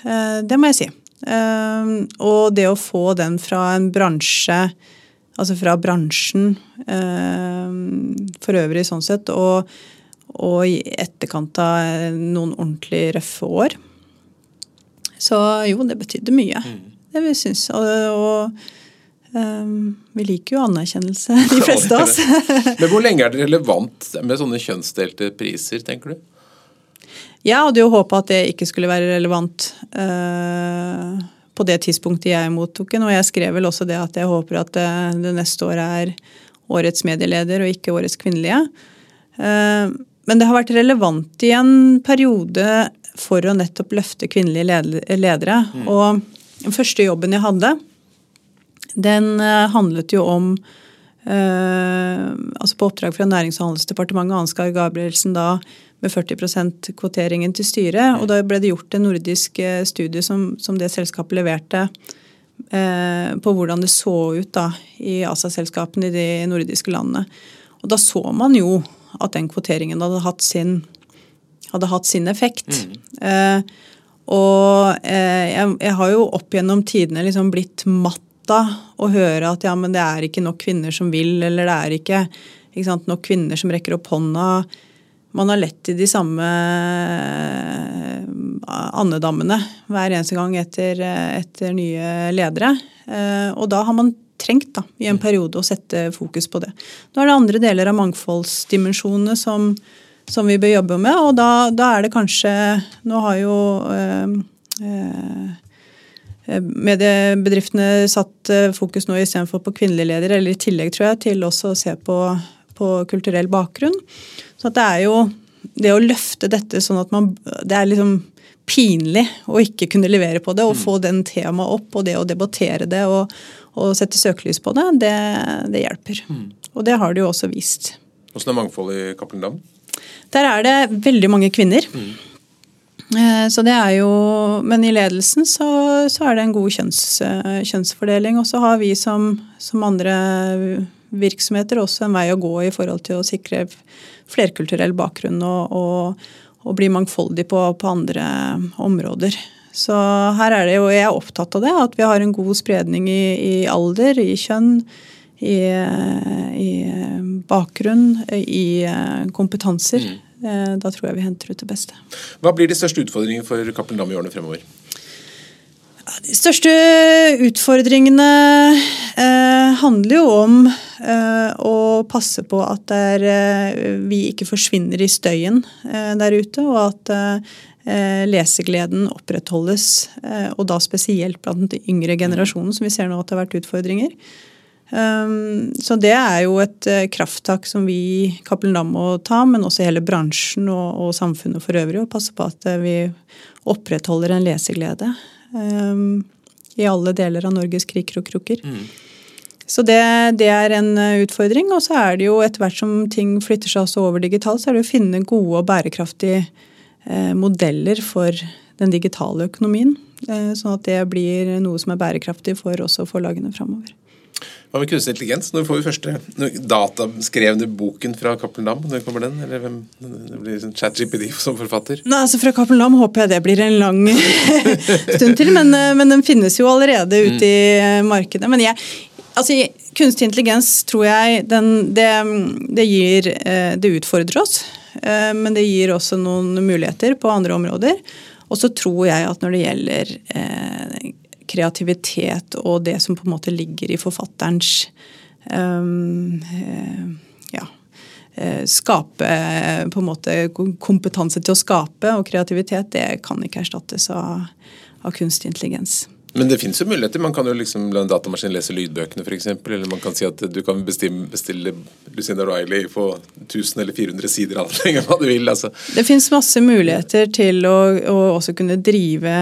Uh, det må jeg si. Um, og det å få den fra en bransje Altså fra bransjen eh, for øvrig, sånn sett. Og, og, i etterkant av noen ordentlig røffe år. Så jo, det betydde mye. Mm. Det vi syns. Og, og um, vi liker jo anerkjennelse, de fleste av oss. Men hvor lenge er det relevant med sånne kjønnsdelte priser, tenker du? Jeg hadde jo håpa at det ikke skulle være relevant. Uh, på det tidspunktet jeg mottok den. Og jeg skrev vel også det at jeg håper at det, det neste år er årets medieleder og ikke årets kvinnelige. Eh, men det har vært relevant i en periode for å nettopp løfte kvinnelige ledere. Mm. Og den første jobben jeg hadde, den eh, handlet jo om eh, altså På oppdrag fra Nærings- og handelsdepartementet Ansgar Gabrielsen da med 40% kvoteringen til styret. Og da ble det gjort en nordisk eh, studie som, som det selskapet leverte eh, på hvordan det så ut da i ASA-selskapene i de nordiske landene. Og da så man jo at den kvoteringen hadde hatt sin, hadde hatt sin effekt. Mm. Eh, og eh, jeg, jeg, har jo opp gjennom tidene liksom blitt matta å høre at ja, men det er ikke nok kvinner som vil, eller det er ikke, ikke sant, nok kvinner som rekker opp hånda. Man har lett i de samme eh, andedammene hver eneste gang etter, etter nye ledere. Eh, og da har man trengt da, i en periode å sette fokus på det. Nå er det andre deler av mangfoldsdimensjonene som, som vi bør jobbe med, og da, da, er det kanskje Nå har jo øh, øh, mediebedriftene satt fokus nå istedenfor på kvinnelige ledere, eller i tillegg, tror jeg, til også å se på, på kulturell bakgrunn. Så det er jo det å løfte dette sånn at man Det er liksom pinlig å ikke kunne levere på det og mm. få den temaet opp og det å debattere det og, og sette søkelys på det, det, det hjelper. Mm. Og det har det jo også vist. Hvordan er mangfoldet i Cappelen Dam? Der er det veldig mange kvinner. Mm. Eh, så det er jo, Men i ledelsen så, så er det en god kjønns, eh, kjønnsfordeling. Og så har vi som, som, andre virksomheter også en vei å gå i forhold til å sikre flerkulturell bakgrunn og, og, og bli mangfoldig på, på andre områder. Så her er det jo, jeg er opptatt av det, at vi har en god spredning i, i alder, i kjønn, i, i, bakgrunn, i kompetanser. Mm. Eh, da tror jeg vi henter ut det beste. Hva blir de største utfordringene for Cappelen Dam i årene fremover? De største utfordringene eh, handler jo om eh, å passe på at der, eh, vi ikke forsvinner i støyen eh, der ute, og at eh, lesegleden opprettholdes. og da spesielt blant den yngre generasjonen, som vi ser nå at det har vært utfordringer. Um, så det er jo et krafttak som vi i Cappelen Dam må ta, men også hele bransjen og, og samfunnet for øvrig, og passe på at vi opprettholder en leseglede. Um, I alle deler av Norges kriker og krukker. Mm. Så det, det, er en eh, utfordring. Og så er det jo etter hvert som ting flytter seg også over digitalt, så er det å finne gode og bærekraftige eh, modeller for den digitale økonomien. Eh, sånn at det blir noe som er bærekraftig for også forlagene framover. Hva med kunstig intelligens? Når får vi første dataskrevne boken fra Cappelen Dam? Når kommer den? Eller hvem det blir sånn ChatGPD som forfatter? Nei, altså Fra Cappelen Dam håper jeg det blir en lang stund til, men, eh, men, den finnes jo allerede ute mm. i eh, markedet. Men jeg, altså kunstig intelligens tror jeg den, det, det, gir eh, Det utfordrer oss, men det gir også noen muligheter på andre områder. Og så tror jeg at når det gjelder kreativitet og det som på en måte ligger i forfatterens um, ja, eh, skape på en måte kompetanse til å skape og kreativitet, det kan ikke erstattes av, av kunstig intelligens. Men det finnes jo muligheter. Man kan jo liksom la en datamaskin lese lydbøkene f.eks. Eller man kan si at du kan bestille, bestille Lucinda Riley på 1000 eller 400 sider alt lenger hva du vil. Altså. Det finnes masse muligheter til å, å også kunne drive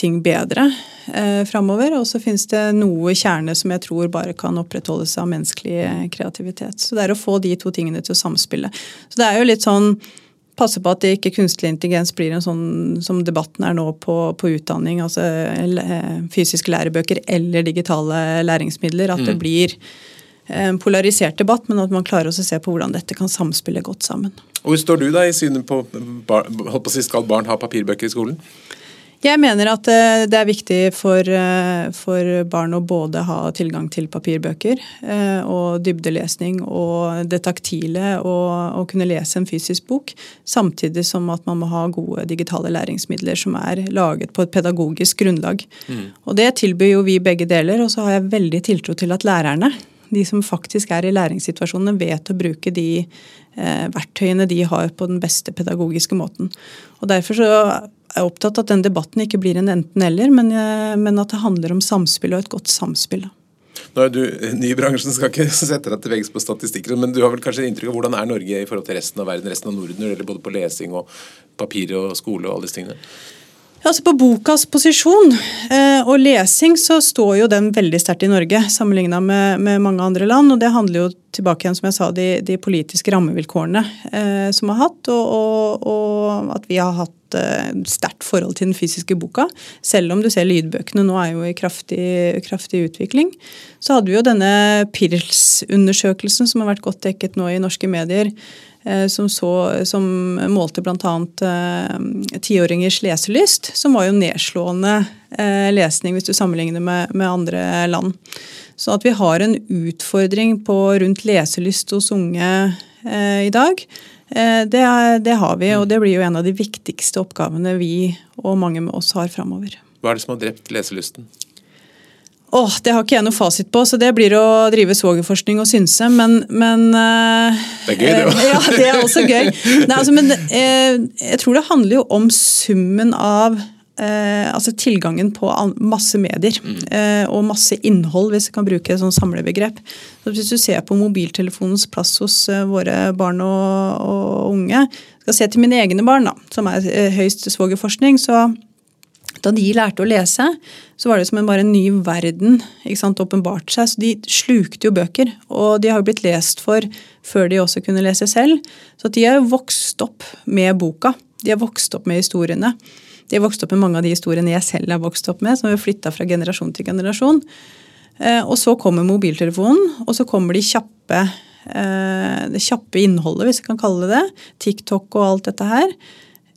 ting bedre eh, framover. Og så finnes det noe kjerne som jeg tror bare kan opprettholdes av menneskelig kreativitet. Så det er å få de to tingene til å samspille. Så det er jo litt sånn passe på at det ikke kunstig intelligens blir en sånn som debatten er nå på, på utdanning, altså eh, fysiske lærebøker eller digitale læringsmidler. At mm. det blir en polarisert debatt, men at man klarer også å se på hvordan dette kan samspille godt sammen. Hvor står du da i synet på, bar, på skal barn ha papirbøker i skolen? Jeg mener at eh, det er viktig for, eh, for, barn å både ha tilgang til papirbøker eh, og dybdelesning og det taktile og, å kunne lese en fysisk bok, samtidig som at man må ha gode digitale læringsmidler som er laget på et pedagogisk grunnlag. Mm. Og Det tilbyr jo vi begge deler, og så har jeg veldig tiltro til at lærerne de som faktisk er i læringssituasjonene, vet å bruke de eh, verktøyene de har på den beste pedagogiske måten. Og Derfor så er opptatt av at den debatten ikke blir en enten-eller, men, eh, men, at det handler om samspill og et godt samspill. Nå er du ny i bransjen, skal ikke sette deg til veggs på statistikker, men du har vel kanskje inntrykk av hvordan er Norge i forhold til resten av verden, resten av Norden, når det gjelder både på lesing og papir og skole og alle disse tingene? Ja, altså På bokas posisjon eh, og lesing så står jo den veldig sterkt i Norge sammenligna med, med, mange andre land. og Det handler jo tilbake igjen som jeg sa, de, de politiske rammevilkårene eh, som har hatt, og, og, og, at vi har hatt eh, sterkt forhold til den fysiske boka. Selv om du ser lydbøkene nå er jo i kraftig, kraftig utvikling. Så hadde vi jo denne PIRLS-undersøkelsen som har vært godt dekket nå i norske medier Eh, som, så, som målte bl.a. Eh, tiåringers leselyst, som var jo nedslående eh, lesning hvis du sammenligner med, med andre land. Så at vi har en utfordring på rundt leselyst hos unge eh, i dag, eh, det, det, har vi. Og det blir jo en av de viktigste oppgavene vi og mange med oss har framover. Hva er det som har drept leselysten? Åh, Det har ikke jeg noe fasit på, så det blir å drive svogerforskning og synse. Men, men uh, Det er gøy, det òg. ja, det er også gøy. Nei, altså, men uh, jeg tror det handler jo om summen av uh, altså tilgangen på masse medier mm. og masse innhold, hvis jeg kan bruke et sånn samlebegrep. Så hvis du ser på mobiltelefonens plass hos våre barn og, og unge, skal se til mine egne barn, da, som er høyst svogerforskning, så da de lærte å lese, så var det som en bare en ny verden ikke sant, åpenbart seg. Så de slukte jo bøker, og de har jo blitt lest for før de også kunne lese selv. Så de har jo vokst opp med boka. De har vokst opp med historiene. De har vokst opp med mange av de historiene jeg selv har vokst opp med, som har flytta fra generasjon til generasjon. Eh, og så kommer mobiltelefonen, og så kommer de kjappe eh, det kjappe innholdet, hvis jeg kan kalle det det. TikTok og alt dette her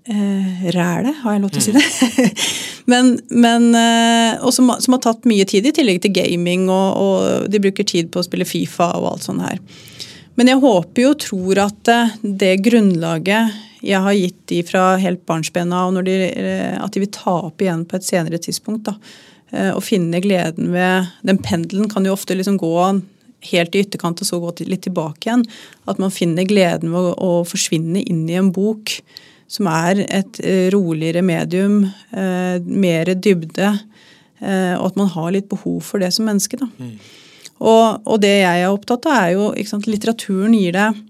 eh, rælet, har jeg lov til å si det? men, men eh, og som, som, har tatt mye tid, i tillegg til gaming, og, og, de bruker tid på å spille Fifa og alt sånt her. Men jeg håper jo og tror at det grunnlaget jeg har gitt de fra helt barnsben av, de, eh, at de vil ta opp igjen på et senere tidspunkt. da, eh, Og finne gleden ved Den pendelen kan jo ofte liksom gå helt i ytterkant og så gå litt tilbake igjen. At man finner gleden ved å, å forsvinne inn i en bok som er et eh, roligere medium, eh, mer dybde, eh, og at man har litt behov for det som menneske. Da. Mm. Og, og, det jeg er opptatt av, er jo ikke sant, Litteraturen gir deg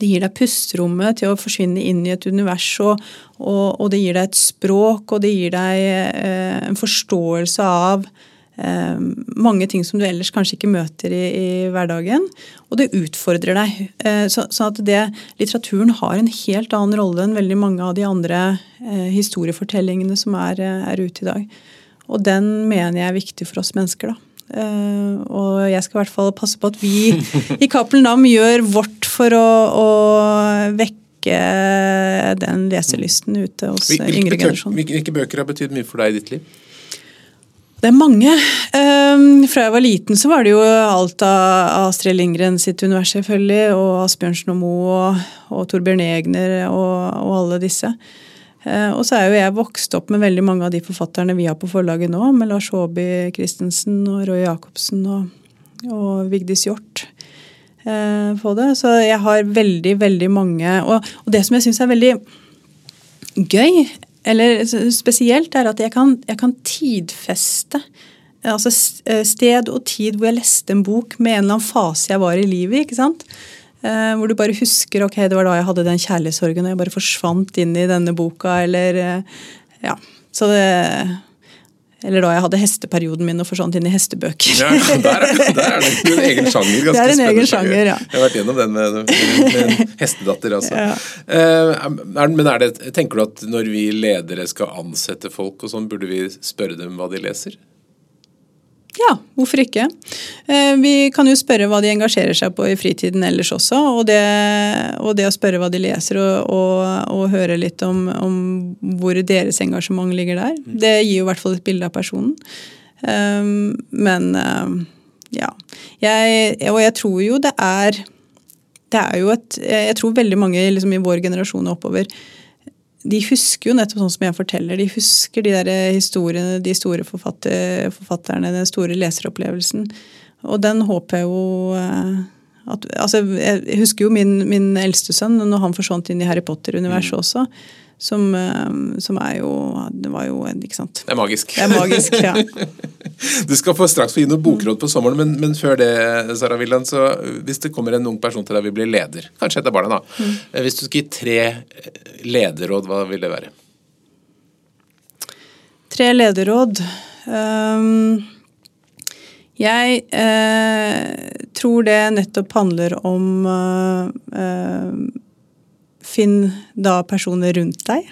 det gir deg pusterommet til å forsvinne inn i et univers, og, og, og det gir deg et språk, og det gir deg eh, en forståelse av Eh, mange ting som du ellers kanskje ikke møter i, i hverdagen. Og det utfordrer deg. Eh, så, så, at det, litteraturen har en helt annen rolle enn veldig mange av de andre eh, historiefortellingene som er, er, ute i dag. Og den mener jeg er viktig for oss mennesker. da. Uh, og jeg skal i hvert fall passe på at vi i Cappelen Dam gjør vårt for å, å vekke den leselysten ute hos hvilke, yngre generasjoner. Hvilke bøker har betydd mye for deg i ditt liv? Det er mange. Um, fra jeg var liten så var det jo alt av Astrid Lindgren sitt univers, selvfølgelig, og Asbjørnsen og Moe og, og Torbjørn Egner og, og alle disse. Uh, og så er jo jeg vokst opp med veldig mange av de forfatterne vi har på forlaget nå, med Lars Håby Christensen og Roy Jacobsen og, og Vigdis Hjorth på det. Så jeg har veldig, veldig mange Og, og det som jeg syns er veldig gøy, eller spesielt, er at jeg kan, jeg kan tidfeste altså eh, sted og tid hvor jeg leste en bok med en eller annen fase jeg var i livet. ikke sant? Eh, hvor du bare husker ok, det var da jeg hadde den kjærlighetssorgen og jeg bare forsvant inn i denne boka. eller eh, ja, så det eller da jeg hadde hesteperioden min og forsvant inn i hestebøker. Ja, Der er, der er det en egen sjanger. det er en egen sjanger, ja. Jeg har vært gjennom den med, med, med hestedatter. altså. Ja. Uh, men er det, tenker du at når vi ledere skal ansette folk, og sånn, burde vi spørre dem hva de leser? Ja, hvorfor ikke. Eh, vi kan jo spørre hva de engasjerer seg på i fritiden ellers også. Og det, og det å spørre hva de leser og, og, og høre litt om, om, hvor deres engasjement ligger der, mm. det gir jo i hvert fall et bilde av personen. Um, men um, ja. Jeg, og jeg tror jo det er det er jo et Jeg tror veldig mange liksom, i vår generasjon og oppover de husker jo nettopp sånn som jeg forteller. De husker de der historiene, de store forfatter, forfatterne, den store leseropplevelsen. Og den håper jeg jo eh, at, altså, Jeg husker jo min, min eldste sønn når han forsvant inn i Harry Potter-universet mm. også. Som, eh, som, er jo Det var jo Ikke sant. Det er magisk. Det er magisk, ja. Du skal få straks få gi noe bokråd på sommeren, men, men før det, Sara Villand, så hvis det kommer en ung person til deg vil bli leder, kanskje etter barna, da. Mm. Hvis du skulle gi tre lederråd, hva vil det være? Tre lederråd. Um, jeg uh, tror det nettopp handler om uh, uh, Finn da personer rundt deg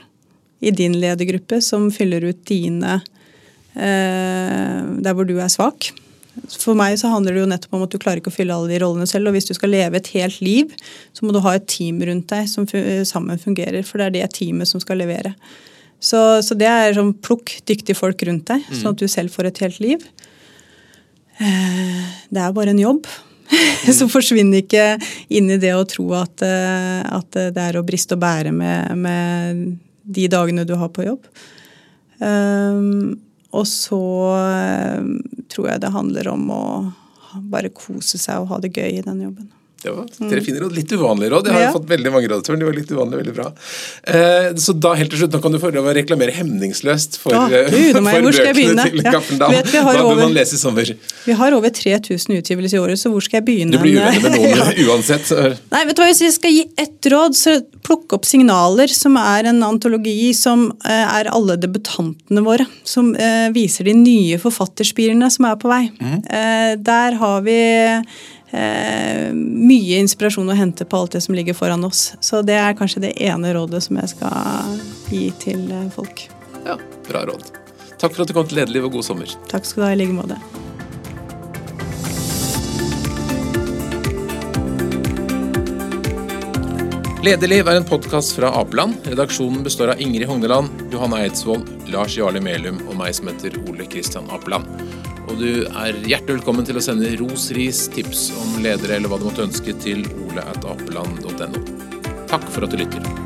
i din ledergruppe som fyller ut dine der hvor du er svak. For meg så handler det jo nettopp om at du klarer ikke å fylle alle de rollene selv. Og hvis du skal leve et helt liv, så må du ha et team rundt deg som sammen fungerer. For det er det teamet som skal levere. Så, så det er sånn plukk dyktige folk rundt deg, sånn at du selv får et helt liv. Eh, det er bare en jobb. Så forsvinner ikke inn i det å tro at, eh, at det er å briste og bære med, med, de dagene du har på jobb. Um, og så um, tror jeg det handler om å bare kose seg og ha det gøy i den jobben. Det var tre fine råd. Litt uvanlige råd. Jeg har ja. fått veldig mange råd, men de var litt uvanlige, veldig bra. Eh, så da helt til slutt, nå kan du få lov å reklamere hemningsløst for, Åh, du, for bøkene til Cappelen ja. Hva bør man lese i sommer? Vi har over 3000 utgivelser i året, så hvor skal jeg begynne? Du blir uvenner med noen ja. uansett. Nei, vet du hva, Hvis jeg skal gi ett råd, så plukk opp Signaler, som er en antologi som eh, er alle debutantene våre. Som eh, viser de nye forfatterspirene som er på vei. Mm. Eh, der har vi eh, mye inspirasjon å hente på alt det som ligger foran oss. Så det er kanskje det ene rådet som jeg skal gi til eh, folk. Ja, bra råd. Takk for at du kom til Lederliv, og god sommer. Takk skal du ha, i like måte. Lederliv er en podkast fra Apeland. Redaksjonen består av Ingrid Hogneland, Johanne Eidsvoll, Lars Jarle Melum og meg som heter Ole Kristian Apeland. Og du er hjertelig velkommen til å sende ros, ris, tips om ledere eller hva du måtte ønske til ole.apeland.no. Takk for at du lytter.